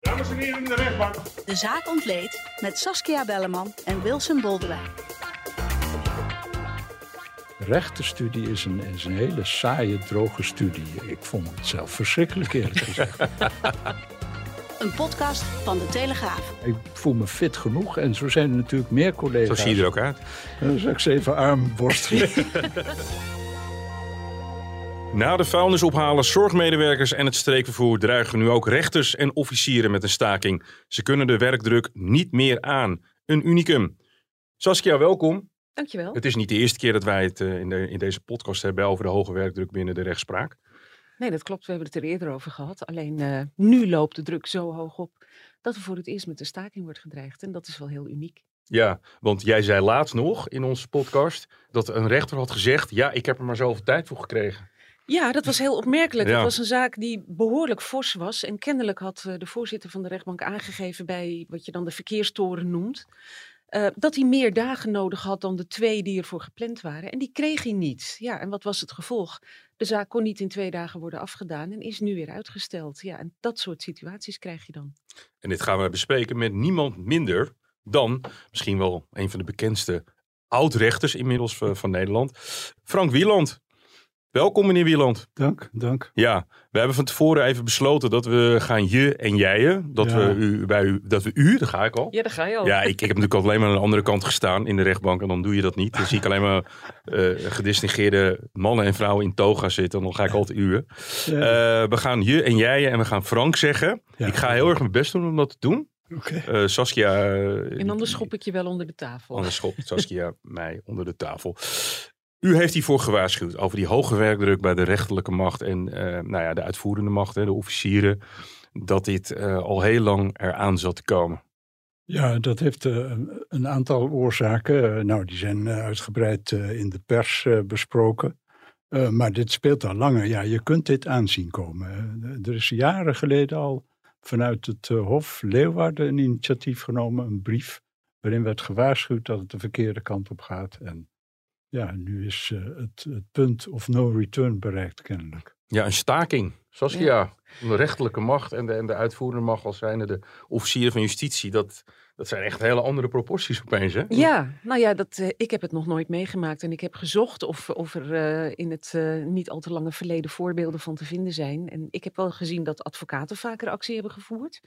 Dames en heren in de rechtbank. De zaak ontleed met Saskia Belleman en Wilson Boldewijn. Rechtenstudie is een, is een hele saaie, droge studie. Ik vond het zelf verschrikkelijk eerlijk gezegd. Een podcast van De Telegraaf. ik voel me fit genoeg en zo zijn er natuurlijk meer collega's. Zo zie je er ook uit. Dan zal ik ze even arm borstelen. Na de vuilnisophalers, zorgmedewerkers en het streekvervoer dreigen nu ook rechters en officieren met een staking. Ze kunnen de werkdruk niet meer aan. Een unicum. Saskia, welkom. Dankjewel. Het is niet de eerste keer dat wij het eh, in, de, in deze podcast hebben over de hoge werkdruk binnen de rechtspraak. Nee, dat klopt. We hebben het er eerder over gehad. Alleen eh, nu loopt de druk zo hoog op dat er voor het eerst met een staking wordt gedreigd. En dat is wel heel uniek. Ja, want jij zei laatst nog in onze podcast dat een rechter had gezegd: Ja, ik heb er maar zoveel tijd voor gekregen. Ja, dat was heel opmerkelijk. Ja. Het was een zaak die behoorlijk fors was. En kennelijk had eh, de voorzitter van de rechtbank aangegeven bij wat je dan de verkeerstoren noemt. eh, dat hij meer dagen nodig had dan de twee die ervoor gepland waren. En die kreeg hij niet. Ja, en wat was het gevolg? De zaak kon niet in twee dagen worden afgedaan en is nu weer uitgesteld. Ja, en dat soort situaties krijg je dan. En dit gaan we bespreken met niemand minder dan misschien wel een van de bekendste oud-rechters inmiddels van, van Nederland, Frank Wieland. Welkom, meneer Wieland. dank, dank. Ja, we hebben van tevoren even besloten dat we gaan je en jijen. Dat, Ja. we u, bij u, dat we u, daar ga ik al. Ja, daar ga je al. Ja, ik, ik heb natuurlijk alleen maar aan de andere kant gestaan in de rechtbank. En dan doe je dat niet. Dan zie ik alleen maar eh, gedistingeerde mannen en vrouwen in toga zitten. En dan ga ik altijd uwen. Ja, Eh, we gaan je en jijen en we gaan Frank zeggen. Ja. Ik ga heel erg mijn best doen om dat te doen. Oké. Eh, Saskia... En anders schop ik je wel onder de tafel. Anders schopt Saskia mij onder de tafel. U heeft hiervoor gewaarschuwd over die hoge werkdruk bij de rechterlijke macht en eh, nou ja, de uitvoerende macht, hè, de officieren. Dat dit eh, al heel lang eraan zat te komen. Ja, dat heeft eh, een- aantal oorzaken. Nou, die zijn uitgebreid in de pers besproken. Maar dit speelt al langer. Ja, je kunt dit aanzien komen. Er is jaren geleden al vanuit het Hof Leeuwarden een initiatief genomen, een brief, waarin werd gewaarschuwd dat het de verkeerde kant op gaat. En ja, nu is eh, het, het punt of no return bereikt kennelijk. Ja, een staking. Saskia, de rechterlijke macht en de, en de uitvoerende macht als zijnde de officieren van justitie. Dat, dat zijn echt hele andere proporties opeens, hè? Ja, nou ja, dat, eh, ik heb het nog nooit meegemaakt en ik heb gezocht of, of er eh, in het eh, niet al te lange verleden voorbeelden van te vinden zijn. En ik heb wel gezien dat advocaten vaker actie hebben gevoerd,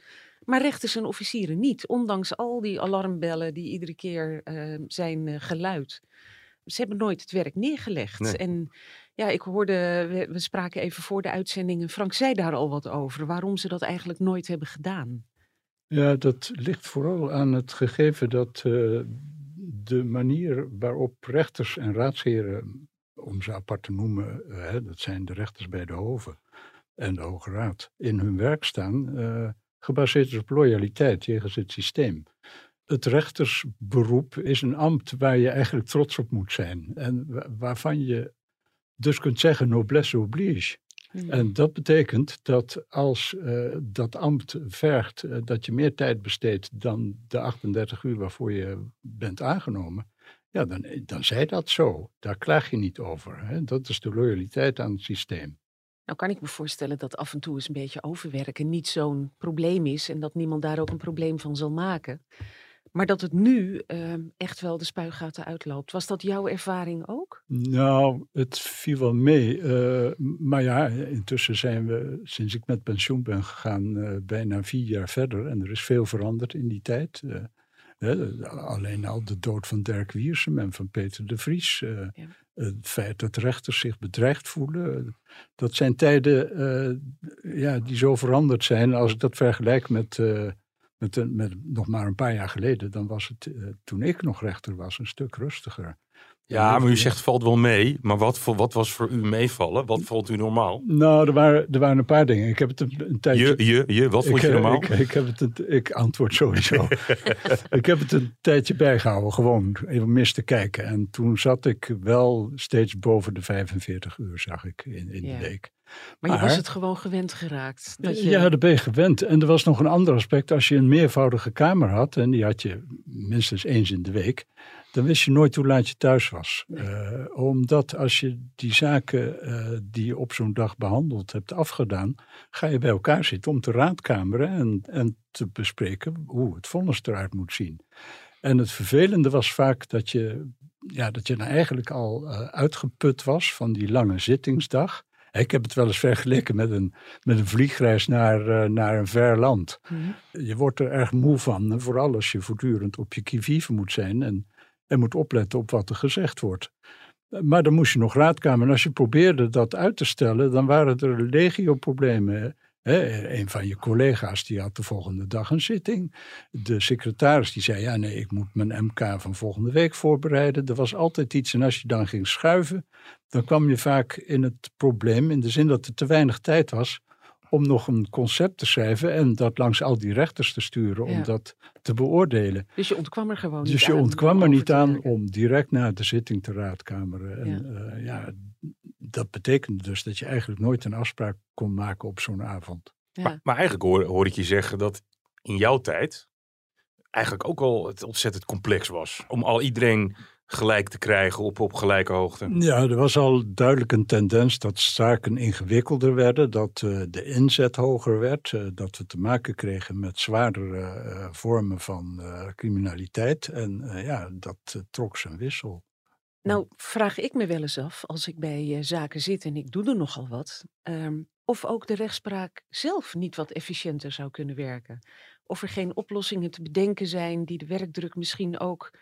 maar rechters en officieren niet. Ondanks al die alarmbellen die iedere keer zijn geluid. Ze hebben nooit het werk neergelegd. Nee. En ja, ik hoorde, we, we spraken even voor de uitzending en Frank zei daar al wat over, waarom ze dat eigenlijk nooit hebben gedaan. Ja, dat ligt vooral aan het gegeven dat eh, de manier waarop rechters en raadsheren, om ze apart te noemen, eh, hè, dat zijn de rechters bij de Hoven en de Hoge Raad, in hun werk staan, eh, gebaseerd is op loyaliteit jegens het systeem. Het rechtersberoep is een ambt waar je eigenlijk trots op moet zijn en wa- waarvan je dus kunt zeggen noblesse oblige. En dat betekent dat als eh, dat ambt vergt eh, dat je meer tijd besteedt dan de 38 uur waarvoor je bent aangenomen, ja, dan, dan zij dat zo. Daar klaag je niet over. Hè? Dat is de loyaliteit aan het systeem. Nou kan ik me voorstellen dat af en toe eens een beetje overwerken niet zo'n probleem is en dat niemand daar ook een probleem van zal maken. Maar dat het nu ehm, echt wel de spuigaten uitloopt. Was dat jouw ervaring ook? Nou, het viel wel mee. eh, maar ja, intussen zijn we, sinds ik met pensioen ben gegaan, eh, bijna vier jaar verder. En er is veel veranderd in die tijd. Eh, hè, alleen al de dood van Dirk Wiersum en van Peter de Vries. Ja. Het feit dat rechters zich bedreigd voelen. Dat zijn tijden ja, die zo veranderd zijn. Als ik dat vergelijk met, met, nog maar een paar jaar geleden, dan was het eh, toen ik nog rechter was een stuk rustiger. Ja, maar u zegt valt wel mee. Maar wat, voor, wat was voor u meevallen? Wat vond u normaal? Nou, er waren, er waren een paar dingen. Ik heb het een, een tijdje... Je, je, je, wat vond ik, je eh, normaal? Ik, ik, heb het een, ik antwoord sowieso. ik heb het een tijdje bijgehouden, gewoon even mis te kijken. En toen zat ik wel steeds boven de 45 uur, zag ik, in, in Ja. de week. Maar je was het gewoon gewend geraakt. Dat je, Ja, daar ben je gewend. En er was nog een ander aspect. Als je een meervoudige kamer had, en die had je minstens eens in de week, dan wist je nooit hoe laat je thuis was. Eh, omdat als je die zaken eh, die je op zo'n dag behandeld hebt afgedaan, ga je bij elkaar zitten om te raadkameren en, en te bespreken hoe het vonnis eruit moet zien. En het vervelende was vaak dat je, ja, dat je nou eigenlijk al eh, uitgeput was van die lange zittingsdag. Ik heb het wel eens vergeleken met een, met een vliegreis naar, eh, naar een ver land. Mhm. Je wordt er erg moe van, vooral als je voortdurend op je qui-vive moet zijn en, en moet opletten op wat er gezegd wordt. Maar dan moest je nog raadkamer. En als je probeerde dat uit te stellen, dan waren er legio een van je collega's die had de volgende dag een zitting. De secretaris die zei, ja nee, ik moet mijn MK van volgende week voorbereiden. Er was altijd iets en als je dan ging schuiven, dan kwam je vaak in het probleem in de zin dat er te weinig tijd was om nog een concept te schrijven en dat langs al die rechters te sturen om dat te beoordelen. Dus je ontkwam er gewoon niet Dus je aan ontkwam er niet aan om direct na de zitting te raadkameren. En ja. ja, dat betekende dus dat je eigenlijk nooit een afspraak kon maken op zo'n avond. Ja. Maar, maar eigenlijk hoor, hoor ik je zeggen dat in jouw tijd eigenlijk ook al het ontzettend complex was. Om al iedereen gelijk te krijgen op, op gelijke hoogte. Ja, er was al duidelijk een tendens dat zaken ingewikkelder werden, dat eh, de inzet hoger werd, eh, dat we te maken kregen met zwaardere eh, vormen van eh, criminaliteit. En eh, ja, dat trok zijn wissel. Nou, vraag ik me wel eens af, als ik bij eh, zaken zit en ik doe er nogal wat, ehm, of ook de rechtspraak zelf niet wat efficiënter zou kunnen werken. Of er geen oplossingen te bedenken zijn die de werkdruk misschien ook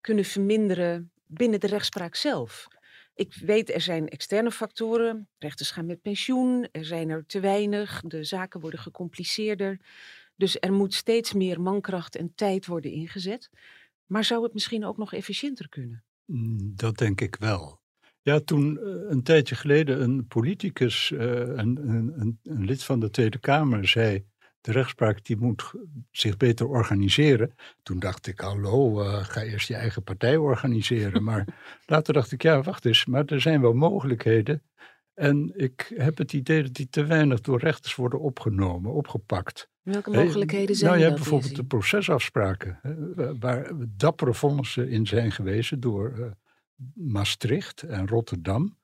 kunnen verminderen binnen de rechtspraak zelf. Ik weet, er zijn externe factoren. Rechters gaan met pensioen, er zijn er te weinig, de zaken worden gecompliceerder. Dus er moet steeds meer mankracht en tijd worden ingezet. Maar zou het misschien ook nog efficiënter kunnen? Mm, Dat denk ik wel. Ja, toen eh, een tijdje geleden een politicus, eh, een, een, een, lid van de Tweede Kamer, zei: de rechtspraak die moet zich beter organiseren. Toen dacht ik: hallo, eh, ga eerst je eigen partij organiseren. Maar later dacht ik: ja, wacht eens, maar er zijn wel mogelijkheden. En ik heb het idee dat die te weinig door rechters worden opgenomen, opgepakt. Welke mogelijkheden zijn nou, je hebt bijvoorbeeld de procesafspraken, hè, waar dappere vonnissen in zijn gewezen door eh, Maastricht en Rotterdam,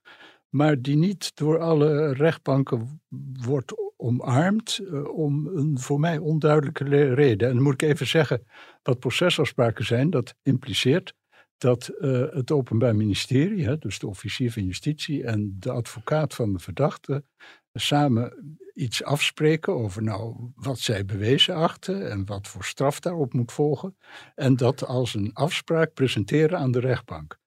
maar die niet door alle rechtbanken wordt omarmd eh, om een voor mij onduidelijke reden. En dan moet ik even zeggen wat procesafspraken zijn. Dat impliceert dat eh, het Openbaar Ministerie, hè, dus de officier van justitie en de advocaat van de verdachte, samen iets afspreken over nou, wat zij bewezen achten en wat voor straf daarop moet volgen. En dat als een afspraak presenteren aan de rechtbank.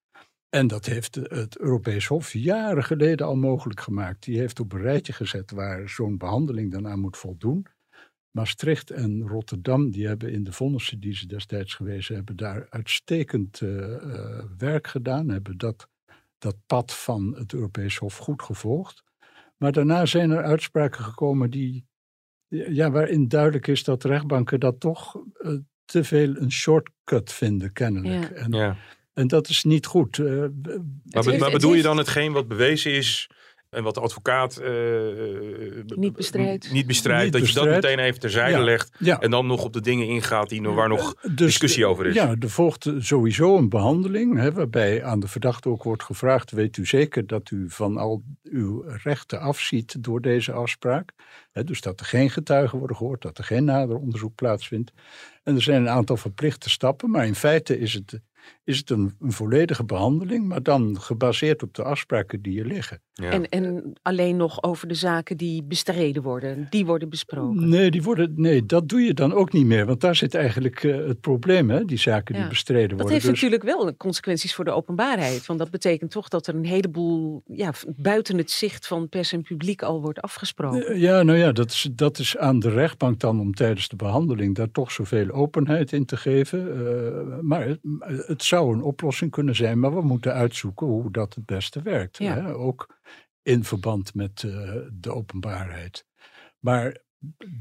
En dat heeft het Europees Hof jaren geleden al mogelijk gemaakt. Die heeft op een rijtje gezet waar zo'n behandeling dan aan moet voldoen. Maastricht en Rotterdam, die hebben in de vonnissen die ze destijds gewezen hebben, daar uitstekend eh, eh, werk gedaan. Hebben dat, dat pad van het Europees Hof goed gevolgd. Maar daarna zijn er uitspraken gekomen die, ja, waarin duidelijk is dat rechtbanken dat toch eh, te veel een shortcut vinden, kennelijk. Ja. En, Ja. en dat is niet goed. Eh, Maar, heeft- bedoel je dan hetgeen wat bewezen is en wat de advocaat eh, eh, Niet bestrijdt. Niet bestrijdt, dat je dat meteen even terzijde Ja. legt ja. en dan nog op de dingen ingaat die, waar nog Dus, discussie over is. Ja, er volgt sowieso een behandeling hè, waarbij aan de verdachte ook wordt gevraagd: weet u zeker dat u van al uw rechten afziet door deze afspraak? Hè, dus dat er geen getuigen worden gehoord, dat er geen nader onderzoek plaatsvindt. En er zijn een aantal verplichte stappen, maar in feite is het, is het een, een volledige behandeling, maar dan gebaseerd op de afspraken die er liggen. Ja. En, en alleen nog over de zaken die bestreden worden, die worden besproken. Nee, die worden, nee, dat doe je dan ook niet meer, want daar zit eigenlijk eh, het probleem, hè, die zaken die Ja. bestreden Dat worden. heeft Dus- natuurlijk wel consequenties voor de openbaarheid. Want dat betekent toch dat er een heleboel ja, buiten het zicht van pers en publiek al wordt afgesproken. Eh, Ja, nou ja, dat is, dat is aan de rechtbank dan om tijdens de behandeling daar toch zoveel openheid in te geven. Eh, maar het, het zou een oplossing kunnen zijn, maar we moeten uitzoeken hoe dat het beste werkt. Ja. Hè? Ook in verband met eh, de openbaarheid. Maar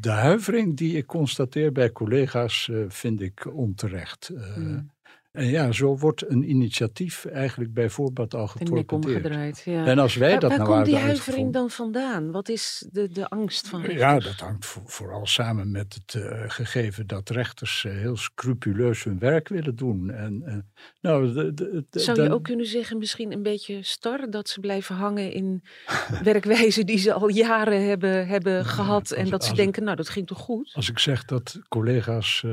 de huivering die ik constateer bij collega's eh, vind ik onterecht. Eh, Hmm. En ja, zo wordt een initiatief eigenlijk bij voorbaat al getorpedeerd. Ja. En als wij waar dat waar nou komt die huivering dan vandaan? Wat is de, de angst van? Ja, dat hangt vo- vooral samen met het eh, gegeven dat rechters eh, heel scrupuleus hun werk willen doen. En, eh, nou, de, de, de- Zou je dan- ook kunnen zeggen, misschien een beetje star, dat ze blijven hangen in werkwijze die ze al jaren hebben, hebben gehad. En als- dat ze als- denken, nou dat ging toch goed? Als ik zeg dat collega's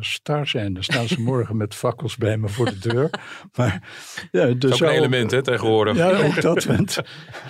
star zijn, dan staan ze morgen met bij me voor de deur. Maar ja, er Dat is ook een element hè, tegenwoordig. Ja, ook dat. Want,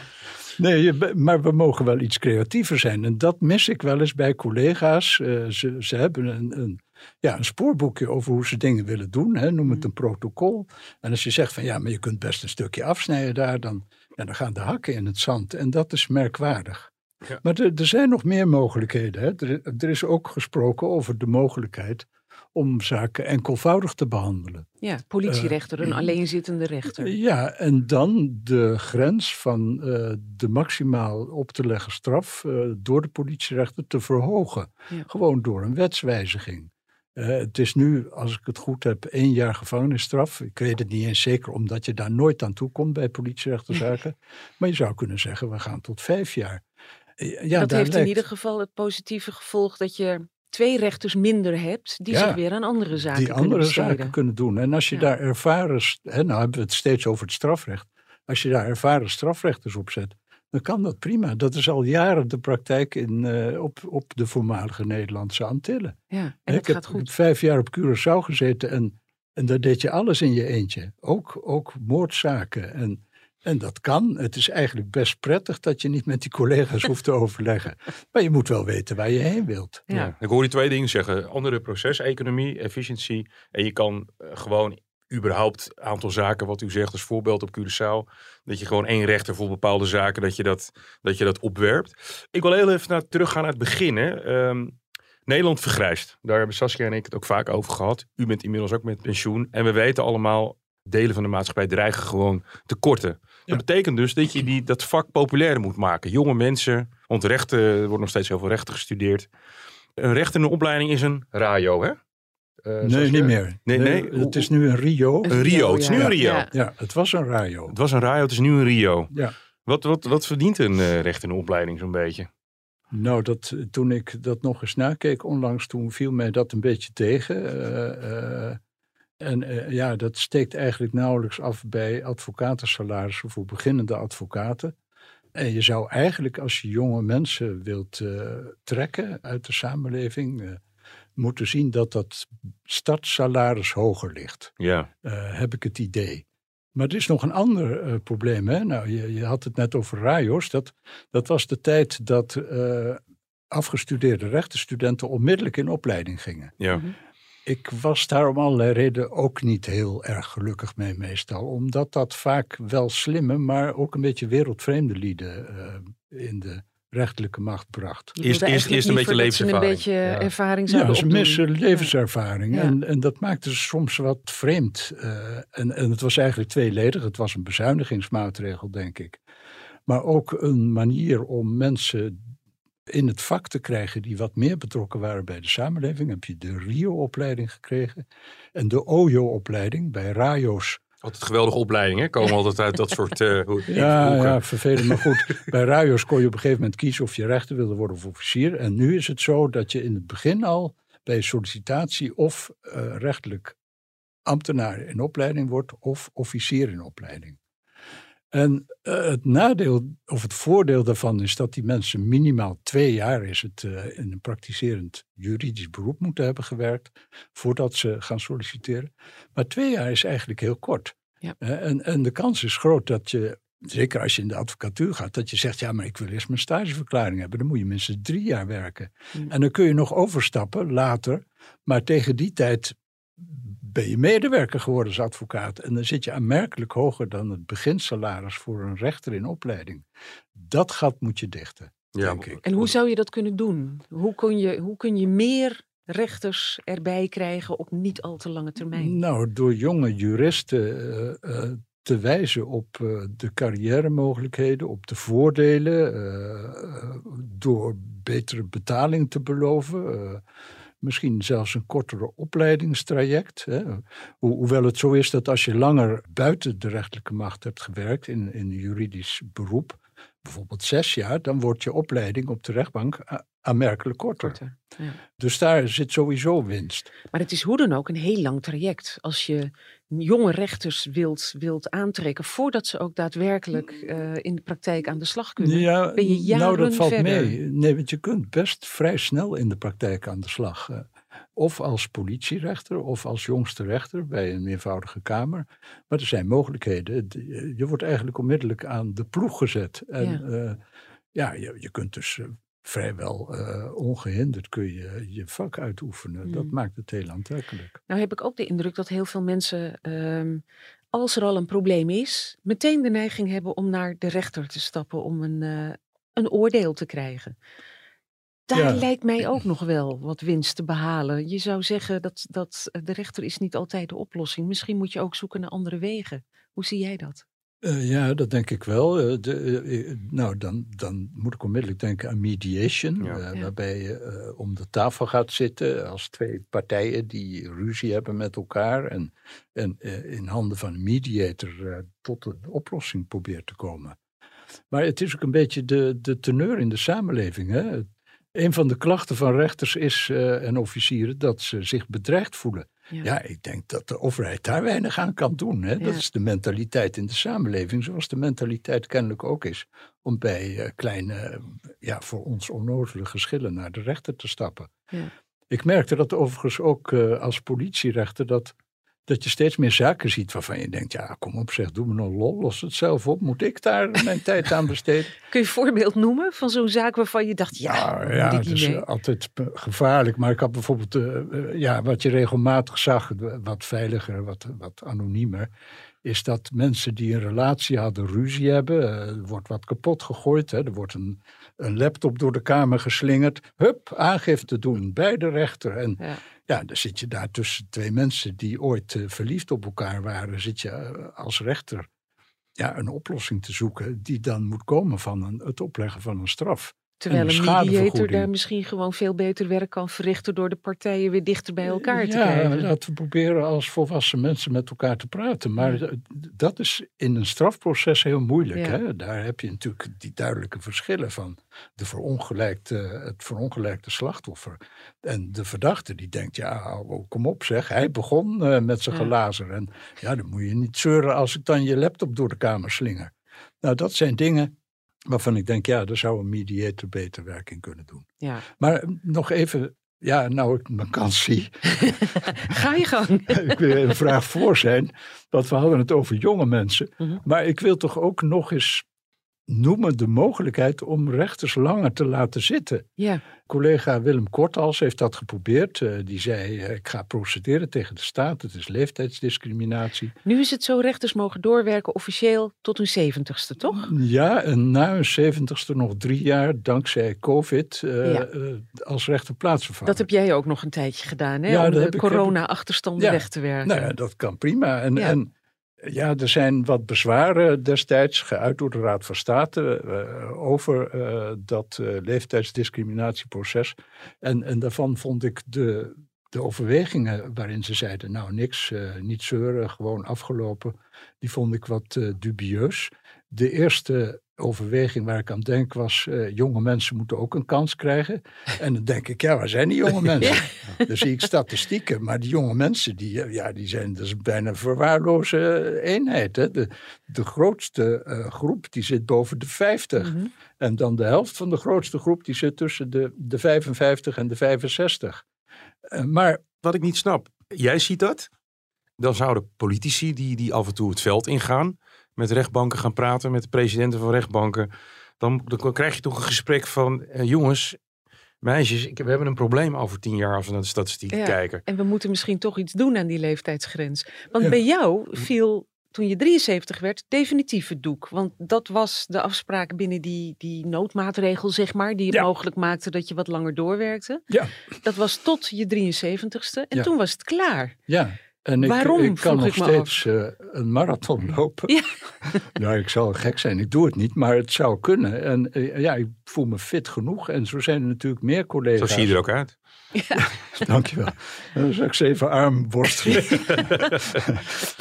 nee, je- maar we mogen wel iets creatiever zijn. En dat mis ik wel eens bij collega's. Eh, ze, ze hebben een, een, ja, een spoorboekje over hoe ze dingen willen doen. Hè, noem Mm. het een protocol. En als je zegt van ja, maar je kunt best een stukje afsnijden daar, dan, ja, dan gaan de hakken in het zand. En dat is merkwaardig. Ja. Maar er, er zijn nog meer mogelijkheden. Hè. Er, er is ook gesproken over de mogelijkheid om zaken enkelvoudig te behandelen. Ja, politierechter, een alleenzittende rechter. Ja, en dan de grens van eh, de maximaal op te leggen straf eh, door de politierechter te verhogen. Ja. Gewoon door een wetswijziging. Eh, het is nu, als ik het goed heb, één jaar gevangenisstraf. Ik weet het niet eens zeker, omdat je daar nooit aan toe komt bij politierechterzaken. maar je zou kunnen zeggen, we gaan tot vijf jaar. Eh, Ja, dat heeft in ieder geval het positieve gevolg dat je twee rechters minder hebt die Ja, zich weer aan andere zaken die kunnen andere besteden. zaken kunnen doen. En als je Ja. daar ervaren, hè, nou hebben we het steeds over het strafrecht. Als je daar ervaren strafrechters op zet, dan kan dat prima. Dat is al jaren de praktijk in, eh, op, op de voormalige Nederlandse Antillen. Ja, en Hè, dat ik heb vijf jaar op Curaçao gezeten en, en daar deed je alles in je eentje. Ook, ook moordzaken. En, en dat kan. Het is eigenlijk best prettig dat je niet met die collega's hoeft te overleggen. Maar je moet wel weten waar je heen wilt. Ja. Ja. Ik hoor je twee dingen zeggen. Andere proceseconomie, efficiëntie. En je kan eh, gewoon überhaupt aantal zaken, wat u zegt als voorbeeld op Curaçao. Dat je gewoon één rechter voor bepaalde zaken, dat je dat, dat, je dat opwerpt. Ik wil heel even naar, teruggaan naar het begin. Hè. Ehm, Nederland vergrijst. Daar hebben Saskia en ik het ook vaak over gehad. U bent inmiddels ook met pensioen. En we weten allemaal, delen van de maatschappij dreigen gewoon te korten. Ja. Dat betekent dus dat je die, dat vak populairder moet maken. Jonge mensen, want rechten, er wordt nog steeds heel veel rechten gestudeerd. Een recht in een opleiding is een RAJO, hè? Eh, nee, niet meer. Nee, nee. Het is nu een Rio. Een Rio, het is nu een Rio. Ja. Ja, het was een Rio. Het was een RAJO, het is nu een Rio. Ja. Wat, wat, wat verdient een eh, recht in een opleiding zo'n beetje? Nou, dat, toen ik dat nog eens nakeek onlangs, toen viel mij dat een beetje tegen. Eh, eh, en eh, ja, dat steekt eigenlijk nauwelijks af bij advocatensalarissen voor beginnende advocaten. En je zou eigenlijk, als je jonge mensen wilt eh, trekken uit de samenleving, eh, moeten zien dat dat startsalaris hoger ligt. Ja, eh, heb ik het idee. Maar er is nog een ander eh, probleem. Hè? Nou, je, je had het net over RAJO's. Dat, dat was de tijd dat eh, afgestudeerde rechtenstudenten onmiddellijk in opleiding gingen. ja. Mhm. Ik was daar om allerlei redenen ook niet heel erg gelukkig mee meestal. Omdat dat vaak wel slimme, maar ook een beetje wereldvreemde lieden eh, in de rechterlijke macht bracht. Eerst- eerst- een beetje levenservaring. Een beetje Ja. ervaring Ja, zouden ze opdoen. missen levenservaring. Ja. En, en dat maakte ze soms wat vreemd. Eh, en, en het was eigenlijk tweeledig. Het was een bezuinigingsmaatregel, denk ik. Maar ook een manier om mensen in het vak te krijgen die wat meer betrokken waren bij de samenleving. Heb je de RIO-opleiding gekregen. En de OJO-opleiding bij RAJO's. Altijd geweldige opleiding, hè? Komen altijd uit dat soort eh Ja, ja, vervelend. Maar goed, bij RAJO's kon je op een gegeven moment kiezen of je rechter wilde worden of officier. En nu is het zo dat je in het begin al bij sollicitatie of eh, rechtelijk ambtenaar in opleiding wordt of officier in opleiding. En eh, het nadeel of het voordeel daarvan is dat die mensen minimaal twee jaar is het eh, in een praktiserend juridisch beroep moeten hebben gewerkt voordat ze gaan solliciteren. Maar twee jaar is eigenlijk heel kort. Ja. Eh, en, en de kans is groot dat je, zeker als je in de advocatuur gaat, dat je zegt, ja, maar ik wil eerst mijn stageverklaring hebben. Dan moet je minstens drie jaar werken. Mm. En dan kun je nog overstappen later, maar tegen die tijd ben je medewerker geworden als advocaat. En dan zit je aanmerkelijk hoger dan het beginsalaris voor een rechter in opleiding. Dat gat moet je dichten, Ja, denk ik. En hoe zou je dat kunnen doen? Hoe kun je, hoe kun je meer rechters erbij krijgen op niet al te lange termijn? Nou, door jonge juristen eh, eh, te wijzen op uh, de carrière-mogelijkheden, op de voordelen, uh, door betere betaling te beloven. Misschien zelfs een kortere opleidingstraject. Hè. Ho hoewel het zo is dat als je langer buiten de rechterlijke macht hebt gewerkt in een juridisch beroep, bijvoorbeeld zes jaar, dan wordt je opleiding op de rechtbank aanmerkelijk korter. korter ja. Dus daar zit sowieso winst. Maar het is hoe dan ook een heel lang traject. Als je jonge rechters wilt, wilt aantrekken voordat ze ook daadwerkelijk uh, in de praktijk aan de slag kunnen, ja, ben je jaren Nou, dat valt verder. mee. Nee, want je kunt best vrij snel in de praktijk aan de slag. Of als politierechter of als jongste rechter bij een eenvoudige kamer. Maar er zijn mogelijkheden. Je wordt eigenlijk onmiddellijk aan de ploeg gezet. En ja, uh, ja je, je kunt dus vrijwel uh, ongehinderd kun je je vak uitoefenen. Mm. Dat maakt het heel aantrekkelijk. Nou heb ik ook de indruk dat heel veel mensen, um, als er al een probleem is, meteen de neiging hebben om naar de rechter te stappen om een, een oordeel te krijgen. Daar ja. lijkt mij ook nog wel wat winst te behalen. Je zou zeggen dat, dat de rechter is niet altijd de oplossing. Misschien moet je ook zoeken naar andere wegen. Hoe zie jij dat? Uh, ja, dat denk ik wel. Uh, de, uh, nou, dan, dan moet ik onmiddellijk denken aan mediation, ja. Ja. waarbij je om de tafel gaat zitten als twee partijen die ruzie hebben met elkaar en, en in handen van een mediator tot een oplossing probeert te komen. Maar het is ook een beetje de, de teneur in de samenleving. Hè? Een van de klachten van rechters is, en officieren dat ze zich bedreigd voelen. Ja. ja. ik denk dat de overheid daar weinig aan kan doen. Hè? Dat is de mentaliteit in de samenleving, zoals de mentaliteit kennelijk ook is. Om bij uh, kleine, ja, voor ons onnozele geschillen naar de rechter te stappen. Ja. Ik merkte dat overigens ook uh, als politierechter dat, dat je steeds meer zaken ziet waarvan je denkt, ja kom op zeg, doe me nou lol, los het zelf op. Moet ik daar mijn tijd aan besteden? Kun je een voorbeeld noemen van zo'n zaak waarvan je dacht, ja, nou, ja dat is mee? altijd gevaarlijk. Maar ik had bijvoorbeeld, uh, ja, wat je regelmatig zag, wat veiliger, wat, wat anoniemer, is dat mensen die een relatie hadden ruzie hebben. Er wordt wat kapot gegooid, hè, er wordt een, een laptop door de kamer geslingerd. Hup, aangifte doen bij de rechter. En ja. Ja, dan zit je daar tussen twee mensen die ooit uh, verliefd op elkaar waren, zit je uh, als rechter ja, een oplossing te zoeken die dan moet komen van het opleggen van een straf. Terwijl een, een mediator daar misschien gewoon veel beter werk kan verrichten door de partijen weer dichter bij elkaar te ja, krijgen. Ja, laten we proberen als volwassen mensen met elkaar te praten. Maar ja. dat is in een strafproces heel moeilijk. Ja. Hè? Daar heb je natuurlijk die duidelijke verschillen van de verongelijkte, het verongelijkte slachtoffer. En de verdachte die denkt, ja, oh, kom op zeg, hij begon uh, met zijn gelazer. En ja, dan moet je niet zeuren als ik dan je laptop door de kamer slinger. Nou, dat zijn dingen waarvan ik denk, ja, daar zou een mediator beter werk in kunnen doen. Ja. Maar nog even, ja, nou ik mijn kans zie. Ga je gang. ik wil een vraag voor zijn, want we hadden het over jonge mensen. Mhm. Mm -hmm. Maar ik wil toch ook nog eens noemen de mogelijkheid om rechters langer te laten zitten. Ja. Collega Willem Kortals heeft dat geprobeerd. Uh, die zei, uh, ik ga procederen tegen de staat, het is leeftijdsdiscriminatie. Nu is het zo, rechters mogen doorwerken officieel tot hun zeventigste, toch? Ja, en na hun zeventigste nog drie jaar, dankzij COVID, uh, ja. als rechter plaatsvervanger. Dat heb jij ook nog een tijdje gedaan, hè? Ja, om de corona-achterstanden ja, weg te werken. Nou ja, dat kan prima. En, en ja, er zijn wat bezwaren destijds geuit door de Raad van State uh, over uh, dat uh, leeftijdsdiscriminatieproces. En, en daarvan vond ik de, de overwegingen waarin ze zeiden, nou niks, niet zeuren, gewoon afgelopen, die vond ik wat dubieus. De eerste overweging waar ik aan denk was, uh, jonge mensen moeten ook een kans krijgen. En dan denk ik, ja, waar zijn die jonge mensen? Ja. Dan zie ik statistieken, maar die jonge mensen, die, ja, die zijn dus bijna een verwaarloze eenheid. Hè? De, de grootste uh, groep, die zit boven de 50. Mm -hmm. En dan de helft van de grootste groep, die zit tussen de, de 55 en de 65. Uh, maar wat ik niet snap, jij ziet dat? Dan zouden politici die, die af en toe het veld ingaan, met rechtbanken gaan praten, met de presidenten van rechtbanken. Dan, dan krijg je toch een gesprek van, eh, jongens, meisjes, ik, we hebben een probleem over tien jaar als we naar de statistieken ja, kijken. En we moeten misschien toch iets doen aan die leeftijdsgrens. Want ja. bij jou viel toen je 73 werd, definitief het doek. Want dat was de afspraak binnen die, die noodmaatregel, zeg maar, die het Ja. mogelijk maakte dat je wat langer doorwerkte. Ja, Dat was tot je 73ste en Ja. toen was het klaar. ja. En ik, Waarom, ik kan nog ik me af. steeds eh, een marathon lopen. Ja. nou, ik zal gek zijn, ik doe het niet, maar het zou kunnen. En eh, ja, ik voel me fit genoeg. En zo zijn er natuurlijk meer Zo collega's. zie je er ook uit. Dankjewel. Dan zal ik ze even arm worstelen.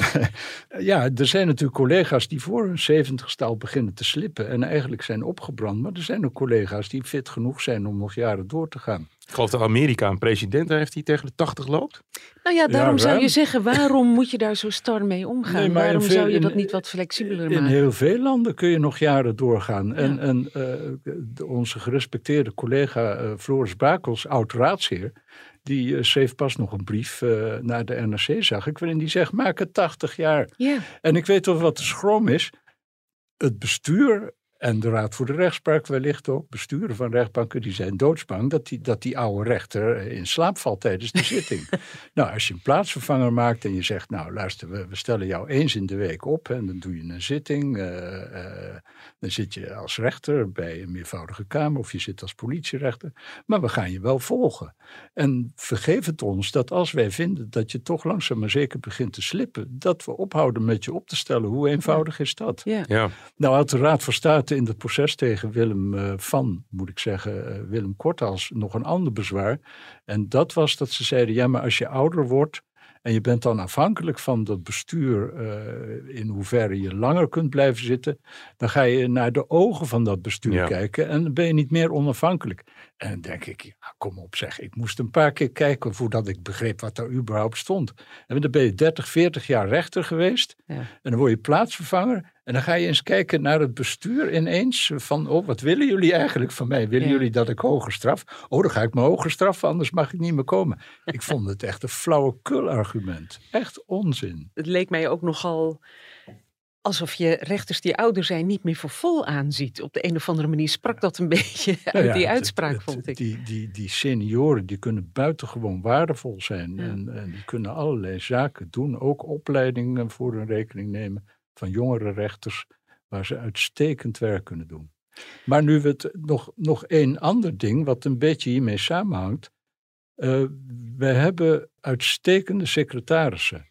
ja, er zijn natuurlijk collega's die voor hun zeventigste al beginnen te slippen en eigenlijk zijn opgebrand. Maar er zijn ook collega's die fit genoeg zijn om nog jaren door te gaan. Ik geloof dat Amerika een president heeft die tegen de 80 loopt. Nou ja, daarom zou je zeggen, waarom moet je daar zo star mee omgaan? Nee, in waarom veel- zou je in- dat niet wat flexibeler In maken? heel veel landen kun je nog jaren doorgaan. En, en eh, onze gerespecteerde collega eh, Floris Bakels, die eh, schreef pas nog een brief eh, naar de NRC, zag ik, waarin die zegt, maak het 80 jaar. Ja, En ik weet toch wat de schroom is. Het bestuur en de Raad voor de Rechtspraak wellicht ook, besturen van rechtbanken, die zijn doodsbang dat die, dat die oude rechter eh, in slaap valt tijdens de zitting. Nou, als je een plaatsvervanger maakt en je zegt, nou luister, we, we stellen jou eens in de week op en dan doe je een zitting. eh, eh, dan zit je als rechter bij een meervoudige kamer of je zit als politierechter. Maar we gaan je wel volgen. En vergeef het ons dat als wij vinden dat je toch langzaam maar zeker begint te slippen, dat we ophouden met je op te stellen. Hoe eenvoudig is dat? ja. Ja, Nou had de Raad van State in het proces tegen Willem eh, van, moet ik zeggen, eh, Willem Kortals, nog een ander bezwaar. En dat was dat ze zeiden, ja maar als je ouder wordt en je bent dan afhankelijk van dat bestuur eh, in hoeverre je langer kunt blijven zitten, dan ga je naar de ogen van dat bestuur Ja. kijken en dan ben je niet meer onafhankelijk. En dan denk ik, ja, kom op zeg, ik moest een paar keer kijken voordat ik begreep wat daar überhaupt stond. En dan ben je 30, 40 jaar rechter geweest Ja. en dan word je plaatsvervanger. En dan ga je eens kijken naar het bestuur ineens. Van, oh, wat willen jullie eigenlijk van mij? Willen Ja. jullie dat ik hoger straf? Oh, dan ga ik me hoger straffen, anders mag ik niet meer komen. Ik vond het echt een flauwekul argument. Echt onzin. Het leek mij ook nogal alsof je rechters die ouder zijn niet meer voor vol aanziet. Op de een of andere manier sprak dat een beetje uit Nou ja, die het- uitspraak, het- vond ik. Die, die, die senioren die kunnen buitengewoon waardevol zijn. Ja. En, en die kunnen allerlei zaken doen. Ook opleidingen voor hun rekening nemen van jongere rechters. Waar ze uitstekend werk kunnen doen. Maar nu het nog, nog één ander ding wat een beetje hiermee samenhangt. Eh, we hebben uitstekende secretarissen.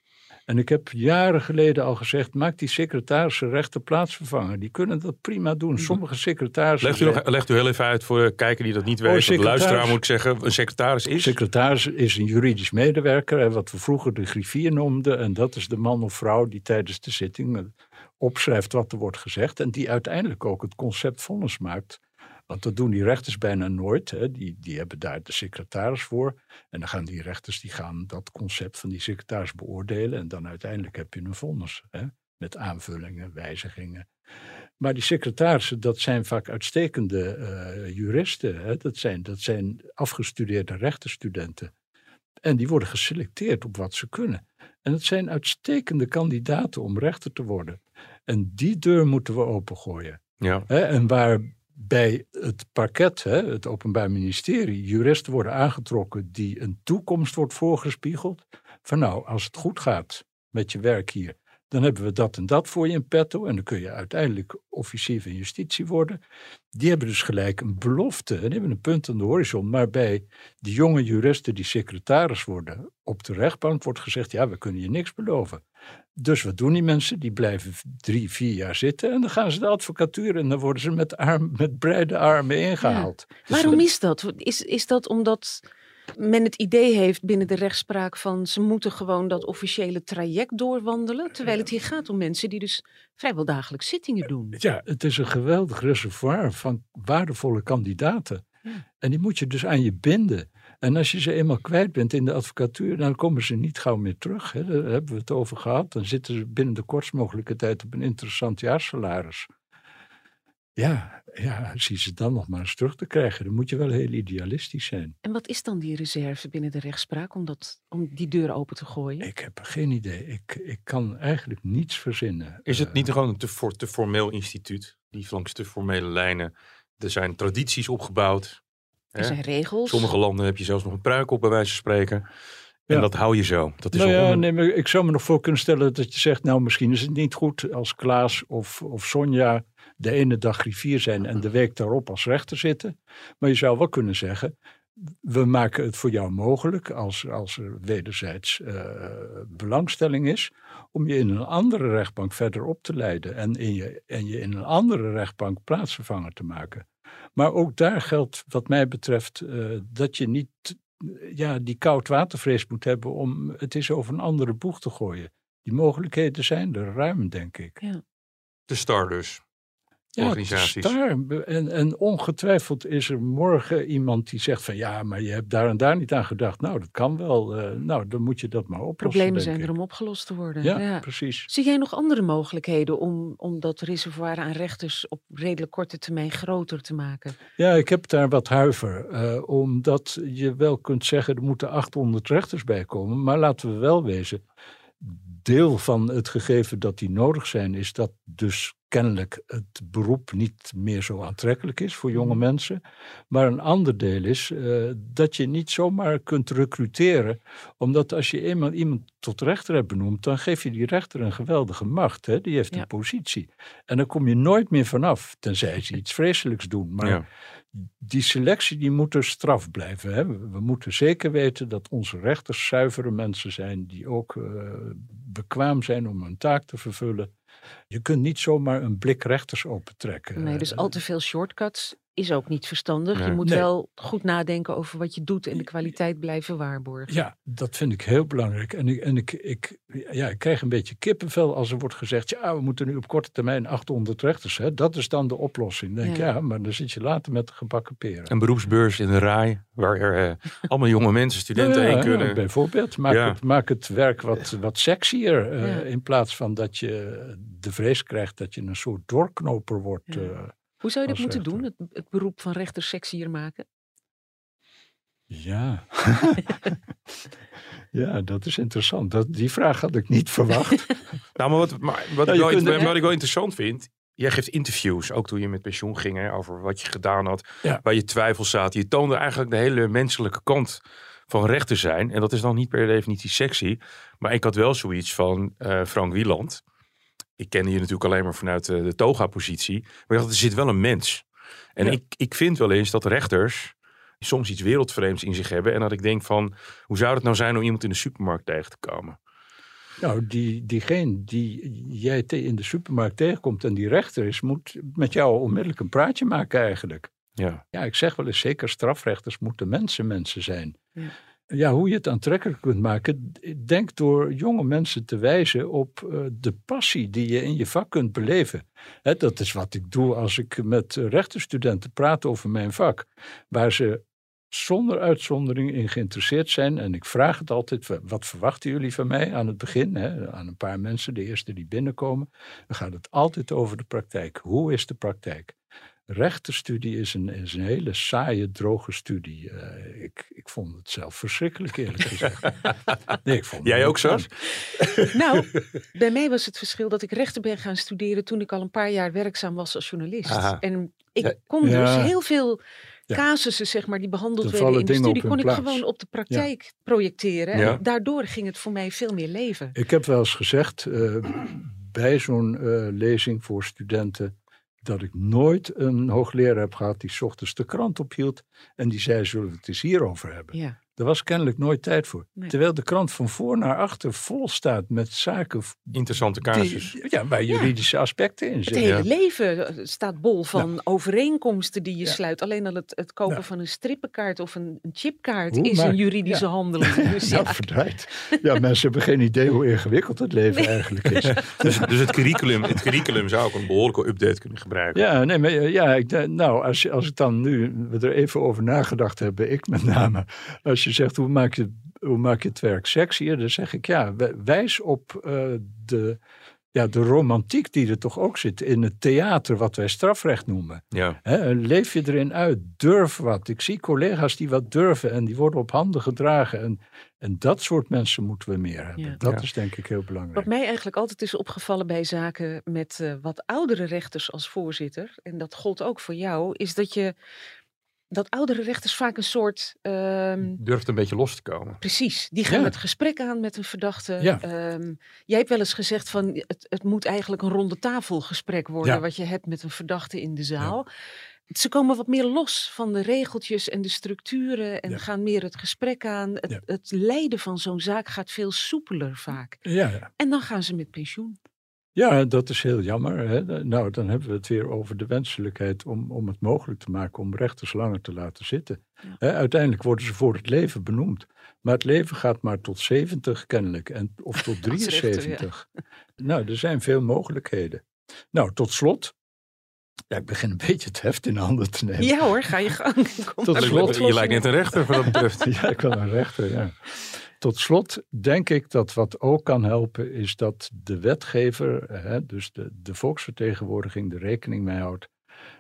En ik heb jaren geleden al gezegd, maak die secretarissen rechter plaatsvervangen. Die kunnen dat prima doen. Sommige secretarissen... legt u, nog, legt u heel even uit voor de kijker die dat niet Oh, weet. de luisteraar moet ik zeggen, een secretaris is. Secretaris is een juridisch medewerker, hè, wat we vroeger de griffier noemden. En dat is de man of vrouw die tijdens de zitting opschrijft wat er wordt gezegd. En die uiteindelijk ook het concept vonnis maakt. Want dat doen die rechters bijna nooit. Hè. Die, die hebben daar de secretaris voor. En dan gaan die rechters die gaan dat concept van die secretaris beoordelen. En dan uiteindelijk heb je een vonnis. Hè, met aanvullingen, wijzigingen. Maar die secretarissen, dat zijn vaak uitstekende eh, juristen. Hè? Dat, zijn, dat zijn afgestudeerde rechtenstudenten. En die worden geselecteerd op wat ze kunnen. En het zijn uitstekende kandidaten om rechter te worden. En die deur moeten we opengooien. Ja. Hè? En waar bij het parket, hè, het Openbaar Ministerie, juristen worden aangetrokken die een toekomst wordt voorgespiegeld. Van nou, als het goed gaat met je werk hier, dan hebben we dat en dat voor je in petto. En dan kun je uiteindelijk officier van justitie worden. Die hebben dus gelijk een belofte. En die hebben een punt aan de horizon. Maar bij die jonge juristen die secretaris worden op de rechtbank wordt gezegd: ja, we kunnen je niks beloven. Dus wat doen die mensen? Die blijven drie, vier jaar zitten. En dan gaan ze de advocatuur en dan worden ze met, arm, met breide armen ingehaald. Dus Waarom is dat? Is, is dat omdat men het idee heeft binnen de rechtspraak van ze moeten gewoon dat officiële traject doorwandelen? Terwijl het hier gaat om mensen die dus vrijwel dagelijks zittingen doen. Ja, het is een geweldig reservoir van waardevolle kandidaten. Ja. En die moet je dus aan je binden. En als je ze eenmaal kwijt bent in de advocatuur, dan komen ze niet gauw meer terug. Hè. Daar hebben we het over gehad. Dan zitten ze binnen de kortst mogelijke tijd op een interessant jaarsalaris. Ja, ja, zie ze dan nog maar eens terug te krijgen. Dan moet je wel heel idealistisch zijn. En wat is dan die reserve binnen de rechtspraak om, dat, om die deur open te gooien? Ik heb geen idee. Ik, ik kan eigenlijk niets verzinnen. Is het Eh, niet gewoon een te, te formeel instituut? Die langs te formele lijnen. Er zijn tradities opgebouwd. Er hè? zijn regels. Sommige landen heb je zelfs nog een pruik op, bij wijze van spreken. En Ja. dat hou je zo. Dat is Nou ja, onder- nee, ik zou me nog voor kunnen stellen dat je zegt, nou misschien is het niet goed als Klaas of, of Sonja de ene dag griffier zijn en de week daarop als rechter zitten. Maar je zou wel kunnen zeggen, we maken het voor jou mogelijk als, als er wederzijds eh, belangstelling is om je in een andere rechtbank verder op te leiden en, in je, en je in een andere rechtbank plaatsvervanger te maken. Maar ook daar geldt wat mij betreft eh, dat je niet ja, die koudwatervrees moet hebben om het eens over een andere boeg te gooien. Die mogelijkheden zijn er ruim, denk ik. de star dus. Ja, Organisaties. Daar, en, en ongetwijfeld is er morgen iemand die zegt van ja, maar je hebt daar en daar niet aan gedacht. Nou, dat kan wel. eh, nou, dan moet je dat maar oplossen. Problemen zijn ik. er om opgelost te worden. Ja, Ja. precies. Zie jij nog andere mogelijkheden om, om dat reservoir aan rechters op redelijk korte termijn groter te maken? Ja, ik heb daar wat huiver. eh, omdat je wel kunt zeggen, er moeten 800 rechters bij komen. Maar laten we wel wezen, deel van het gegeven dat die nodig zijn, is dat dus kennelijk het beroep niet meer zo aantrekkelijk is voor jonge mensen. Maar een ander deel is eh, dat je niet zomaar kunt recruteren. Omdat als je eenmaal iemand tot rechter hebt benoemd, dan geef je die rechter een geweldige macht. Hè? Die heeft Ja. een positie. En dan kom je nooit meer vanaf, tenzij ze iets vreselijks doen. Maar Ja. die selectie die moet er straf blijven. Hè? We, we moeten zeker weten dat onze rechters zuivere mensen zijn die ook eh, bekwaam zijn om hun taak te vervullen. Je kunt niet zomaar een blik rechters opentrekken. Nee, dus Eh, al te veel shortcuts is ook niet verstandig. Nee. Je moet Nee. wel goed nadenken over wat je doet en de kwaliteit blijven waarborgen. Ja, dat vind ik heel belangrijk. En, ik, en ik, ik, ja, ik krijg een beetje kippenvel als er wordt gezegd... ja, we moeten nu op korte termijn 800 rechters. Hè? Dat is dan de oplossing. Dan denk Ja. ja. maar dan zit je later met de gebakken peren. Een beroepsbeurs in de RAI, waar er eh, allemaal jonge mensen, studenten ja, heen kunnen. ja, bijvoorbeeld, maak, Ja. het, maak het werk wat, wat sexier. eh, Ja. In plaats van dat je de vrees krijgt dat je een soort doorknoper wordt. Ja. Eh. Hoe zou je als moeten doen, rechter. het, het beroep van rechter sexier maken? ja. ja, dat is interessant. Dat, die vraag had ik niet verwacht. Nou, maar wat, maar, wat, Ja, ik wel, kunt- wat- wat ik wel interessant vind. Jij geeft interviews, ook toen je met pensioen ging, hè, over wat je gedaan had. Ja. Waar je twijfels zaten. Je toonde eigenlijk de hele menselijke kant van rechter zijn. En dat is dan niet per definitie sexy. Maar ik had wel zoiets van eh, Frank Wieland. Ik kende je natuurlijk alleen maar vanuit eh, de toga-positie. Maar ik dacht, er zit wel een mens. En Ja. ik, ik vind wel eens dat rechters soms iets wereldvreemds in zich hebben. En dat ik denk van, hoe zou het nou zijn om iemand in de supermarkt tegen te komen? nou, die, diegene die jij te- in de supermarkt tegenkomt en die rechter is, moet met jou onmiddellijk een praatje maken eigenlijk. Ja. Ja, ik zeg wel eens, zeker strafrechters moeten mensen mensen zijn. Ja. Ja, hoe je het aantrekkelijk kunt maken, denk door jonge mensen te wijzen op eh, de passie die je in je vak kunt beleven. Hè, dat is wat ik doe als ik met rechterstudenten praat over mijn vak, waar ze zonder uitzondering in geïnteresseerd zijn. En ik vraag het altijd, wa- wat verwachten jullie van mij aan het begin? Hè, aan een paar mensen, de eerste die binnenkomen. Dan gaat het altijd over de praktijk. Hoe is de praktijk? Rechterstudie is een, is een hele saaie, droge studie. Eh, ik, ik vond het zelf verschrikkelijk, eerlijk gezegd. Nee, ik vond Jij ook, Sas? fun. Nou, bij mij was het verschil dat ik rechten ben gaan studeren toen ik al een paar jaar werkzaam was als journalist. Aha. En ik Ja. kon dus Ja. heel veel Ja. casussen, zeg maar, die behandeld Er werden in de studie, kon ik plaats. gewoon op de praktijk projecteren. Ja. En daardoor ging het voor mij veel meer leven. Ik heb wel eens gezegd eh, bij zo'n eh, lezing voor studenten dat ik nooit een hoogleraar heb gehad die ochtends de krant ophield en die zei zullen we het eens hierover hebben. Ja. Daar was kennelijk nooit tijd voor. Nee. Terwijl de krant van voor naar achter vol staat met zaken Interessante die, casus. ja, waar juridische aspecten in Het zitten. hele Ja. leven eh, staat bol van overeenkomsten die je Ja. sluit. Alleen al het, het kopen van een strippenkaart of een, een chipkaart Hoe is een juridische ja. handeling. Dus Ja, ja. verdraaid. Ja, mensen hebben geen idee hoe ingewikkeld het leven eigenlijk is. Dus, dus het, curriculum, het curriculum zou ook een behoorlijke update kunnen gebruiken. Ja, nee, maar eh, ja, ik, denk- nou, als, je- als ik dan nu we er even over nagedacht hebben, ik met name, als je zegt hoe maak je, hoe maak je het werk sexier, dan zeg ik ja, wij- wijs op eh, de, ja, de romantiek die er toch ook zit in het theater, wat wij strafrecht noemen. Ja. Leef je erin uit, durf wat. Ik zie collega's die wat durven en die worden op handen gedragen. En, en dat soort mensen moeten we meer hebben. Ja. Dat Ja. is denk ik heel belangrijk. Wat mij eigenlijk altijd is opgevallen bij zaken met eh, wat oudere rechters als voorzitter, en dat gold ook voor jou, is dat je dat oudere rechters vaak een soort. ehm, Durft een beetje los te komen. Precies, die gaan Ja. het gesprek aan met een verdachte. Ja. Ehm, jij hebt wel eens gezegd van het, het moet eigenlijk een ronde tafelgesprek worden Ja. wat je hebt met een verdachte in de zaal. Ze komen wat meer los van de regeltjes en de structuren en gaan meer het gesprek aan. Het, het leiden van zo'n zaak gaat veel soepeler vaak. Ja, ja. En dan gaan ze met pensioen. Ja, dat is heel jammer. Hè? Nou, dan hebben we het weer over de wenselijkheid om, om het mogelijk te maken om rechters langer te laten zitten. Ja. Hè, uiteindelijk worden ze voor het leven benoemd. Maar het leven gaat maar tot 70 kennelijk, en, of tot Als rechter, ja. 73. Nou, er zijn veel mogelijkheden. Nou, tot slot. Ja, ik begin een beetje het heft in handen te nemen. Ja hoor, ga je gang. Kom Tot slot- Je lijkt net oplossingen. een rechter wat dat betreft. Ja, ik wil een rechter, ja. Tot slot denk ik dat wat ook kan helpen is dat de wetgever, hè, dus de, de volksvertegenwoordiging, er rekening mee houdt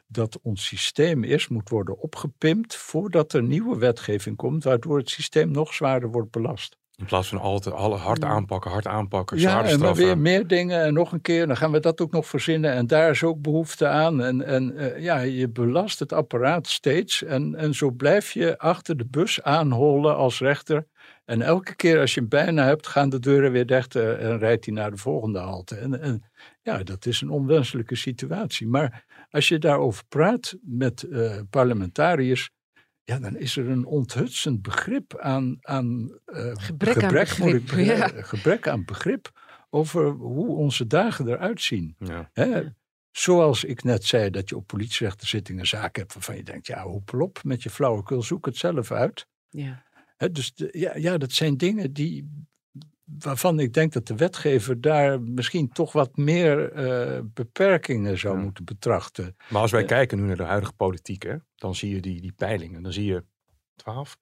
dat ons systeem eerst moet worden opgepimpt voordat er nieuwe wetgeving komt, waardoor het systeem nog zwaarder wordt belast. In plaats van altijd alle hard aanpakken, hard aanpakken, Ja, zware maar straffen. weer meer dingen en nog een keer, dan gaan we dat ook nog verzinnen en daar is ook behoefte aan. En, en eh, ja, je belast het apparaat steeds en, en zo blijf je achter de bus aanhollen als rechter. En elke keer als je hem bijna hebt, gaan de deuren weer dicht eh, en rijdt hij naar de volgende halte. En, en ja, dat is een onwenselijke situatie. Maar als je daarover praat met eh, parlementariërs, ja, dan is er een onthutsend begrip aan, aan eh, Gebrek aan moet ik begrip, ja. eh, gebrek aan begrip over hoe onze dagen eruit zien. Ja. Hè? Zoals ik net zei, dat je op politierechterzittingen zaken hebt waarvan je denkt, ja, hoepel op met je flauwekul, zoek het zelf uit. Ja. Hè, dus de- ja, ja, dat zijn dingen die, waarvan ik denk dat de wetgever daar misschien toch wat meer eh, beperkingen zou Ja. moeten betrachten. Maar als wij kijken nu naar de huidige politiek, hè, dan zie je die, die peilingen. Dan zie je twaalf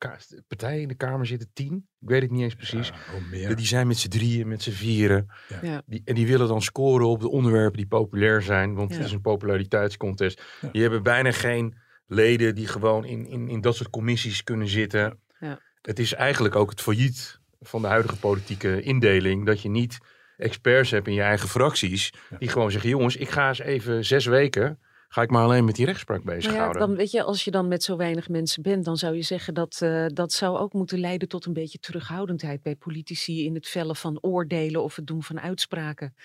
partijen in de Kamer zitten, tien. Ik weet het niet eens precies. Ja, hoe meer. Die zijn met z'n drieën, met z'n vieren. Ja. Ja. Die, en die willen dan scoren op de onderwerpen die populair zijn. Want Ja. het is een populariteitscontest. Ja. Die hebben bijna geen leden die gewoon in, in, in dat soort commissies kunnen zitten. Ja. Het is eigenlijk ook het failliet van de huidige politieke indeling. Dat je niet experts hebt in je eigen fracties. Ja. Die gewoon zeggen, jongens, ik ga eens even zes weken... Ga ik maar alleen met die rechtspraak Nou ja, bezighouden. dan weet je, als je dan met zo weinig mensen bent, dan zou je zeggen dat eh, dat zou ook moeten leiden tot een beetje terughoudendheid bij politici in het vellen van oordelen of het doen van uitspraken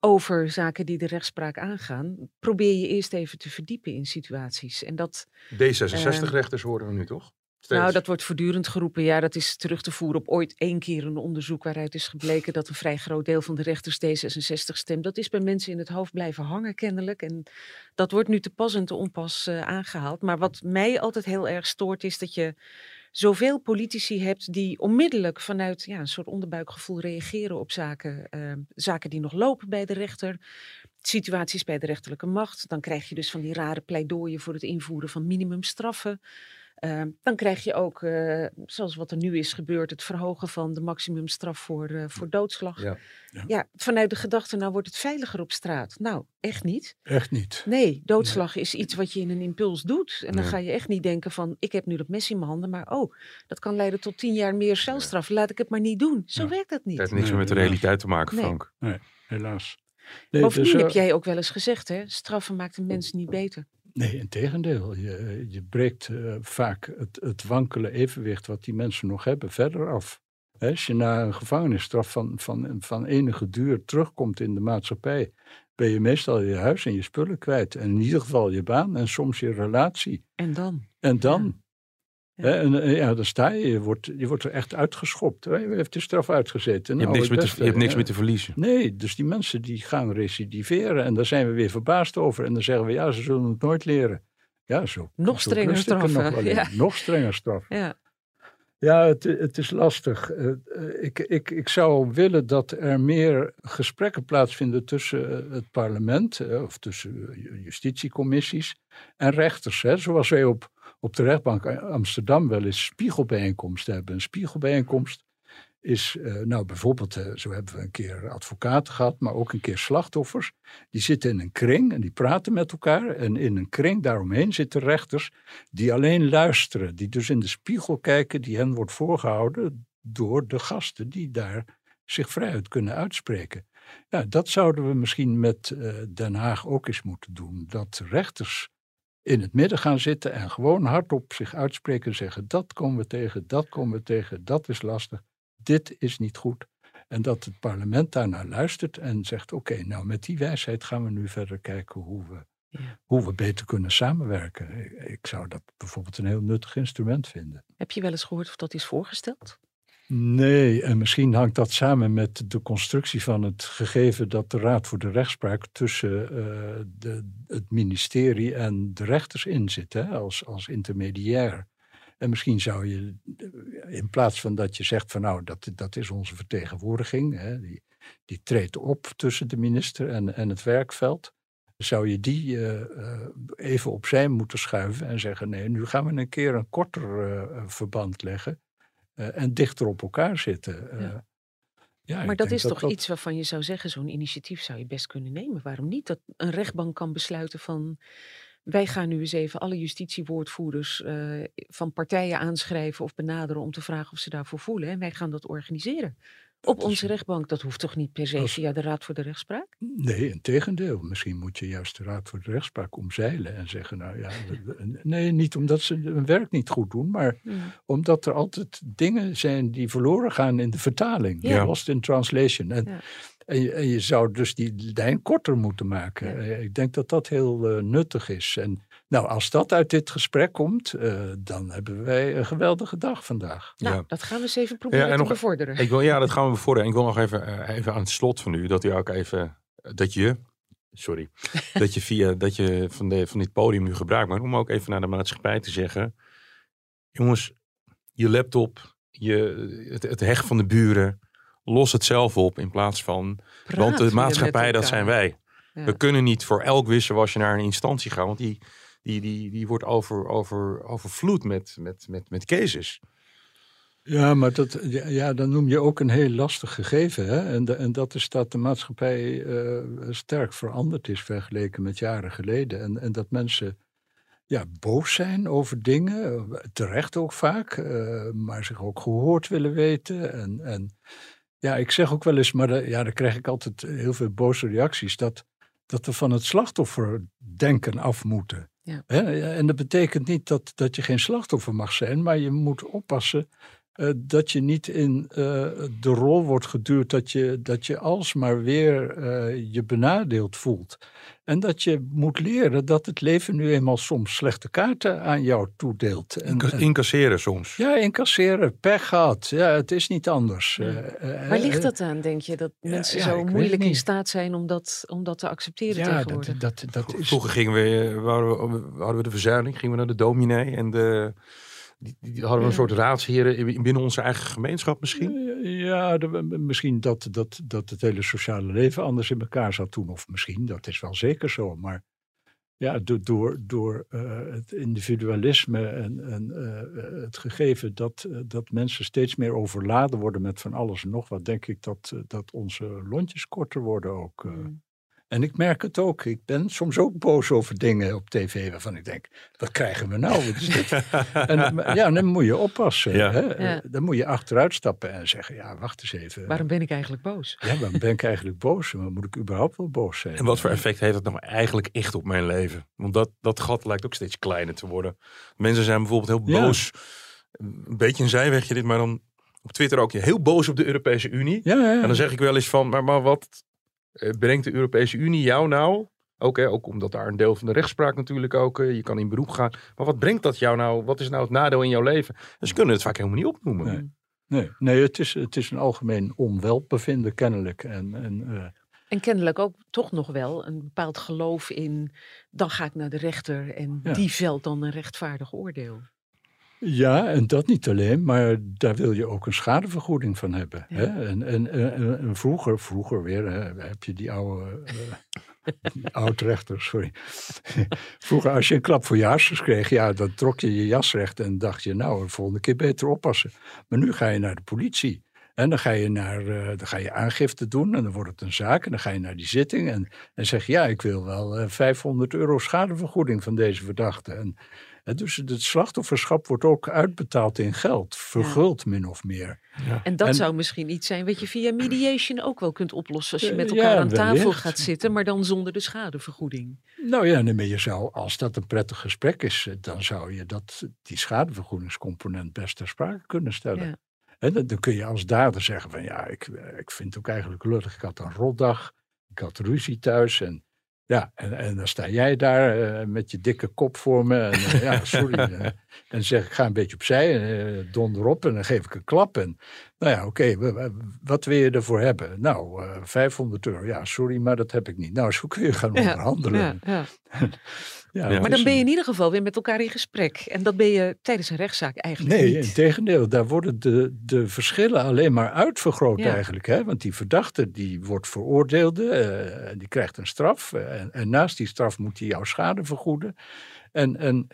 over zaken die de rechtspraak aangaan. Probeer je eerst even te verdiepen in situaties. En dat, D66-rechters horen we nu toch? Steeds. nou, dat wordt voortdurend geroepen. Ja, dat is terug te voeren op ooit één keer een onderzoek waaruit is gebleken dat een vrij groot deel van de rechters D66 stemt. Dat is bij mensen in het hoofd blijven hangen kennelijk. En dat wordt nu te pas en te onpas eh, aangehaald. Maar wat mij altijd heel erg stoort is dat je zoveel politici hebt die onmiddellijk vanuit ja, een soort onderbuikgevoel reageren op zaken, eh, zaken die nog lopen bij de rechter. Situaties bij de rechterlijke macht. Dan krijg je dus van die rare pleidooien voor het invoeren van minimumstraffen. Uh, dan krijg je ook, uh, zoals wat er nu is gebeurd, het verhogen van de maximumstraf voor, uh, voor doodslag. Ja. Ja. ja. vanuit de gedachte, nou wordt het veiliger op straat. Nou, echt niet. Echt niet. Nee, doodslag nee. is iets wat je in een impuls doet. En dan Nee. ga je echt niet denken van, ik heb nu dat mes in mijn handen, maar oh, dat kan leiden tot tien jaar meer celstraf. Laat ik het maar niet doen. Zo Ja. werkt dat niet. Het heeft niks meer met de helaas. realiteit te maken, Nee. Frank. Helaas. Nee, Bovendien dus, heb eh, jij ook wel eens gezegd, hè, straffen maakt een mens niet beter. Nee, in tegendeel. Je, je breekt eh, vaak het, het wankele evenwicht wat die mensen nog hebben verder af. Als je na een gevangenisstraf van, van, van enige duur terugkomt in de maatschappij, ben je meestal je huis en je spullen kwijt. En in ieder geval je baan en soms je relatie. En dan? En dan? Ja. En, eh, ja, dan sta je, je wordt, je wordt er echt uitgeschopt. Je heeft de straf uitgezeten. Je hebt, Nou, niks te, je hebt niks meer te verliezen. Nee, dus die mensen die gaan recidiveren en daar zijn we weer verbaasd over. En dan zeggen we, ja, ze zullen het nooit leren. Ja, zo. Nog zo strenger er nog straffen, in. ja. Nog strenger straf. Ja. Ja, het, het is lastig. Eh, eh, ik, ik, ik zou willen dat er meer gesprekken plaatsvinden tussen het parlement, of tussen justitiecommissies en rechters. Hè. Zoals wij op, op de rechtbank Amsterdam wel eens spiegelbijeenkomsten hebben. Een spiegelbijeenkomst is, eh, nou bijvoorbeeld, eh, zo hebben we een keer advocaten gehad, maar ook een keer slachtoffers. Die zitten in een kring en die praten met elkaar. En in een kring daaromheen zitten rechters die alleen luisteren. Die dus in de spiegel kijken die hen wordt voorgehouden door de gasten die daar zich vrijuit kunnen uitspreken. Ja, dat zouden we misschien met eh, Den Haag ook eens moeten doen. Dat rechters in het midden gaan zitten en gewoon hardop zich uitspreken en zeggen: dat komen we tegen, dat komen we tegen, dat is lastig, dit is niet goed. En dat het parlement daarnaar luistert en zegt: oké, nou met die wijsheid gaan we nu verder kijken hoe we, Ja. hoe we beter kunnen samenwerken. Ik zou dat bijvoorbeeld een heel nuttig instrument vinden. Heb je wel eens gehoord of dat is voorgesteld? Nee, en misschien hangt dat samen met de constructie van het gegeven dat de Raad voor de Rechtspraak tussen eh, de, het ministerie en de rechters in zit, hè, als, als intermediair. En misschien zou je, eh, in plaats van dat je zegt van nou, dat, dat is onze vertegenwoordiging, hè, die, die treedt op tussen de minister en, en het werkveld, zou je die eh, even opzij moeten schuiven en zeggen nee, nu gaan we een keer een korter verband leggen. Eh, en dichter op elkaar zitten. Eh, Ja. ja, maar dat is toch iets waarvan je zou zeggen, zo'n initiatief zou je best kunnen nemen. Waarom niet? Dat een rechtbank kan besluiten van, wij gaan nu eens even alle justitiewoordvoerders eh, van partijen aanschrijven of benaderen om te vragen of ze daarvoor voelen. En wij gaan dat organiseren. Op onze rechtbank, dat hoeft toch niet per se via de Raad voor de Rechtspraak? Nee, in tegendeel. Misschien moet je juist de Raad voor de Rechtspraak omzeilen en zeggen, nou ja, nee, niet omdat ze hun werk niet goed doen, maar omdat er altijd dingen zijn die verloren gaan in de vertaling. Ja. Lost in translation. En, Ja. en, je, en je zou dus die lijn korter moeten maken. Eh, Ik denk dat dat heel eh, nuttig is. En nou, als dat uit dit gesprek komt, eh, dan hebben wij een geweldige dag vandaag. Nou, Ja. dat gaan we eens even proberen en te nog- bevorderen. Ik wil, ja, dat gaan we bevorderen. Ik wil nog even, eh, even aan het slot van u, dat u ook even, dat je, sorry, dat je via, dat je van, de, van dit podium nu gebruik maakt, om ook even naar de maatschappij te zeggen, jongens, je laptop, je, het, het heg van de buren, los het zelf op in plaats van, Praat want de maatschappij, dat zijn wij. Ja. We kunnen niet voor elk wisselwasje naar een instantie gaan, want die, die, die, die wordt over, over, overvloed met, met, met, met cases. Ja, maar dat, ja, dan noem je ook een heel lastig gegeven. Hè? En, de- en dat is dat de maatschappij eh, sterk veranderd is vergeleken met jaren geleden. En, en dat mensen ja, boos zijn over dingen, terecht ook vaak, eh, maar zich ook gehoord willen weten. En, en ja, ik zeg ook wel eens, maar ja, dan krijg ik altijd heel veel boze reacties, dat, dat we van het slachtofferdenken af moeten. Ja. En dat betekent niet dat, dat je geen slachtoffer mag zijn, maar je moet oppassen eh, dat je niet in eh, de rol wordt geduwd dat je, dat je alsmaar weer eh, je benadeeld voelt. En dat je moet leren dat het leven nu eenmaal soms slechte kaarten aan jou toedeelt. En, Inca- en- Incasseren soms. ja, incasseren, pech gehad. Ja, het is niet anders. Ja. Waar ligt dat aan, denk je? Dat ja, mensen ja, zo moeilijk in staat zijn om dat, om dat te accepteren Ja, tegenwoordig? dat, dat, dat is... Vroeger gingen we, hadden we, hadden we de verzuiling, gingen we naar de dominee en de, die, die hadden we een Ja. soort raadsheren in- binnen onze eigen gemeenschap misschien. Ja, de- misschien dat, dat, dat het hele sociale leven anders in elkaar zat toen. Of misschien, dat is wel zeker zo. Maar ja, do- door, door eh, het individualisme en, en eh, het gegeven dat, eh, dat mensen steeds meer overladen worden met van alles en nog wat, denk ik dat, dat onze lontjes korter worden ook. eh. Mm. En ik merk het ook. Ik ben soms ook boos over dingen op tv waarvan ik denk, wat krijgen we nou? Wat is dit? en, ja, dan moet je oppassen. Ja. Hè? Ja. Dan moet je achteruit stappen en zeggen, ja, wacht eens even. Waarom ben ik eigenlijk boos? Ja, waarom ben ik eigenlijk boos? Maar moet ik überhaupt wel boos zijn? En wat voor effect heeft dat nou eigenlijk echt op mijn leven? Want dat, dat gat lijkt ook steeds kleiner te worden. Mensen zijn bijvoorbeeld heel Ja. boos. Een beetje een zijwegje dit, maar dan op Twitter ook heel boos op de Europese Unie. Ja, ja. En dan zeg ik wel eens van, maar, maar wat eh, brengt de Europese Unie jou nou? Ook, hè, ook omdat daar een deel van de rechtspraak natuurlijk ook, eh, je kan in beroep gaan. Maar wat brengt dat jou nou? Wat is nou het nadeel in jouw leven? En ze kunnen het vaak helemaal niet opnoemen. Nee. Nee, nee het, is, het is een algemeen onwelbevinden kennelijk. En, en, eh, En kennelijk ook toch nog wel een bepaald geloof in. Dan ga ik naar de rechter en Ja. die velt dan een rechtvaardig oordeel. Ja, en dat niet alleen, maar daar wil je ook een schadevergoeding van hebben. Ja. Hè? En, en, en, en vroeger, vroeger weer, hè, heb je die oude... eh, Oud-rechter, sorry. Vroeger, als je een klap voor je hartjes kreeg, ja, dan trok je je jas recht en dacht je, nou, de volgende keer beter oppassen. Maar nu ga je naar de politie. En dan ga je, naar, eh, dan ga je aangifte doen en dan wordt het een zaak. En dan ga je naar die zitting en, en zeg je, ja, ik wil wel eh, 500 euro schadevergoeding van deze verdachte. En, dus het slachtofferschap wordt ook uitbetaald in geld, verguld min of meer. En dat En- zou misschien iets zijn wat je via mediation ook wel kunt oplossen. Als je Eh, met ja, elkaar aan tafel wellicht. gaat zitten, maar dan zonder de schadevergoeding. Nou ja, nee, maar je zou, als dat een prettig gesprek is, eh, dan zou je dat, die schadevergoedingscomponent best ter sprake kunnen stellen. Ja. En dan, dan kun je als dader zeggen van ja, ik, eh, ik vind het ook eigenlijk lullig. Ik had een rotdag, ik had ruzie thuis en ja, en, en dan sta jij daar eh, met je dikke kop voor me. En eh, ja, sorry. en zeg ik ga een beetje opzij en uh, donder op en dan geef ik een klap. En nou ja, oké, wat wil je ervoor hebben? Nou, eh 500 euro. Ja, sorry, maar dat heb ik niet. Nou, zo kun je gaan onderhandelen. Ja, ja. Ja, Ja. het Maar dan ben je in ieder geval weer met elkaar in gesprek. En dat ben je tijdens een rechtszaak eigenlijk Nee, niet. in tegendeel. Daar worden de, de verschillen alleen maar uitvergroot Ja. eigenlijk. Hè? Want die verdachte die wordt veroordeelde, eh, die krijgt een straf. en, en naast die straf moet hij jouw schade vergoeden. En, en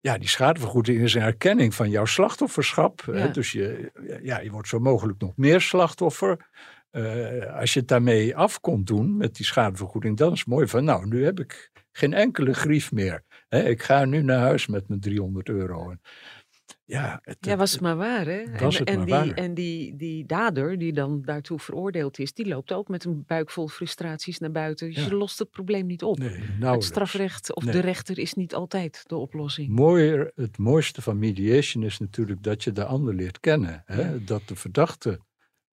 ja, die schadevergoeding is een erkenning van jouw slachtofferschap. hè. Dus je, ja, je wordt zo mogelijk nog meer slachtoffer. Eh, als je het daarmee af kon doen met die schadevergoeding, dan is het mooi van, nou, nu heb ik geen enkele grief meer. Hè, ik ga nu naar huis met mijn 300 euro. En, ja, het, Ja, was het maar waar, hè? Was en het en, maar die, waar. en die, die dader, die dan daartoe veroordeeld is, die loopt ook met een buik vol frustraties naar buiten. Dus Ja. je lost het probleem niet op. nee, het strafrecht of Nee. de rechter is niet altijd de oplossing. Mooier, het mooiste van mediation is natuurlijk dat je de ander leert kennen. Hè? Ja. Dat de verdachte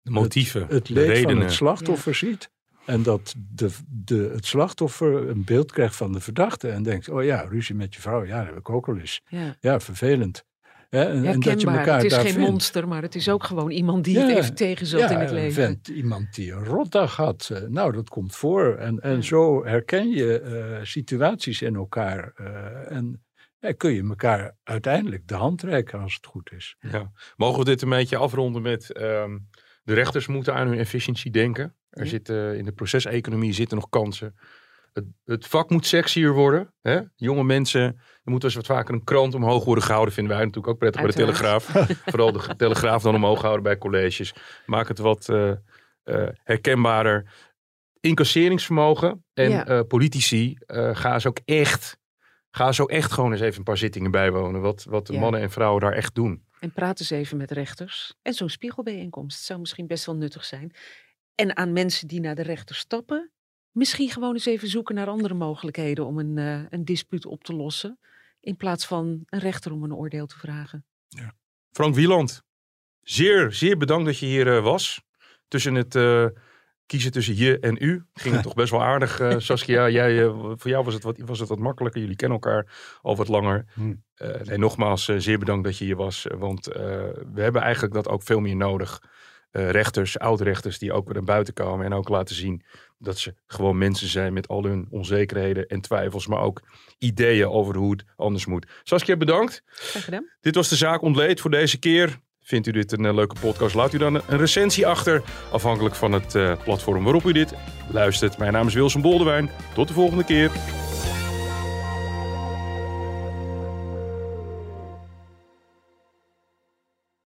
De motieven, het de leed van redenen. het slachtoffer ziet. En dat de, de, het slachtoffer een beeld krijgt van de verdachte. En denkt, oh ja, ruzie met je vrouw. Ja, dat heb ik ook al eens. Ja. Ja, vervelend. Hè, en, en dat je Herkenbaar. elkaar Het is daar geen vindt. monster, maar het is ook gewoon iemand die het Ja, even tegenzat ja, in het een leven. vent, iemand die een rotdag had. eh, nou, dat komt voor. En, en Ja. zo herken je eh, situaties in elkaar. eh, en ja, kun je elkaar uiteindelijk de hand reiken als het goed is. Ja. Mogen we dit een beetje afronden met ehm, de rechters moeten aan hun efficiëntie denken. Er Ja. zitten in de proceseconomie zitten nog kansen. Het, het vak moet sexier worden. Hè? Jonge mensen, er moet eens wat vaker een krant omhoog worden gehouden. Vinden wij natuurlijk ook prettig bij de. Telegraaf. Vooral de Telegraaf dan omhoog houden bij colleges. Maak het wat eh, herkenbaarder. Incasseringsvermogen en Ja. eh, politici, ga eens ook echt... Ga ook echt gewoon eens even een paar zittingen bijwonen. Wat, wat de Ja. mannen en vrouwen daar echt doen. En praat eens even met rechters. En zo'n spiegelbijeenkomst zou misschien best wel nuttig zijn. En aan mensen die naar de rechter stappen, misschien gewoon eens even zoeken naar andere mogelijkheden om een, eh, een dispuut op te lossen. In plaats van een rechter om een oordeel te vragen. Frank Wieland, zeer, zeer bedankt dat je hier eh, was. Tussen het eh, kiezen tussen je en u ging het toch best wel aardig, eh, Saskia. Jij, voor jou was het, wat, was het wat makkelijker. Jullie kennen elkaar al wat langer. Hm. Eh, nee, nogmaals, eh, zeer bedankt dat je hier was. Want eh, we hebben eigenlijk dat ook veel meer nodig. Eh, rechters, oud-rechters die ook weer naar buiten komen en ook laten zien dat ze gewoon mensen zijn met al hun onzekerheden en twijfels, maar ook ideeën over hoe het anders moet. Saskia, bedankt. Graag gedaan. Dit was de zaak ontleed voor deze keer. Vindt u dit een eh, leuke podcast? Laat u dan een recensie achter. Afhankelijk van het eh, platform waarop u dit luistert. Mijn naam is Wilson Boldewijn. Tot de volgende keer.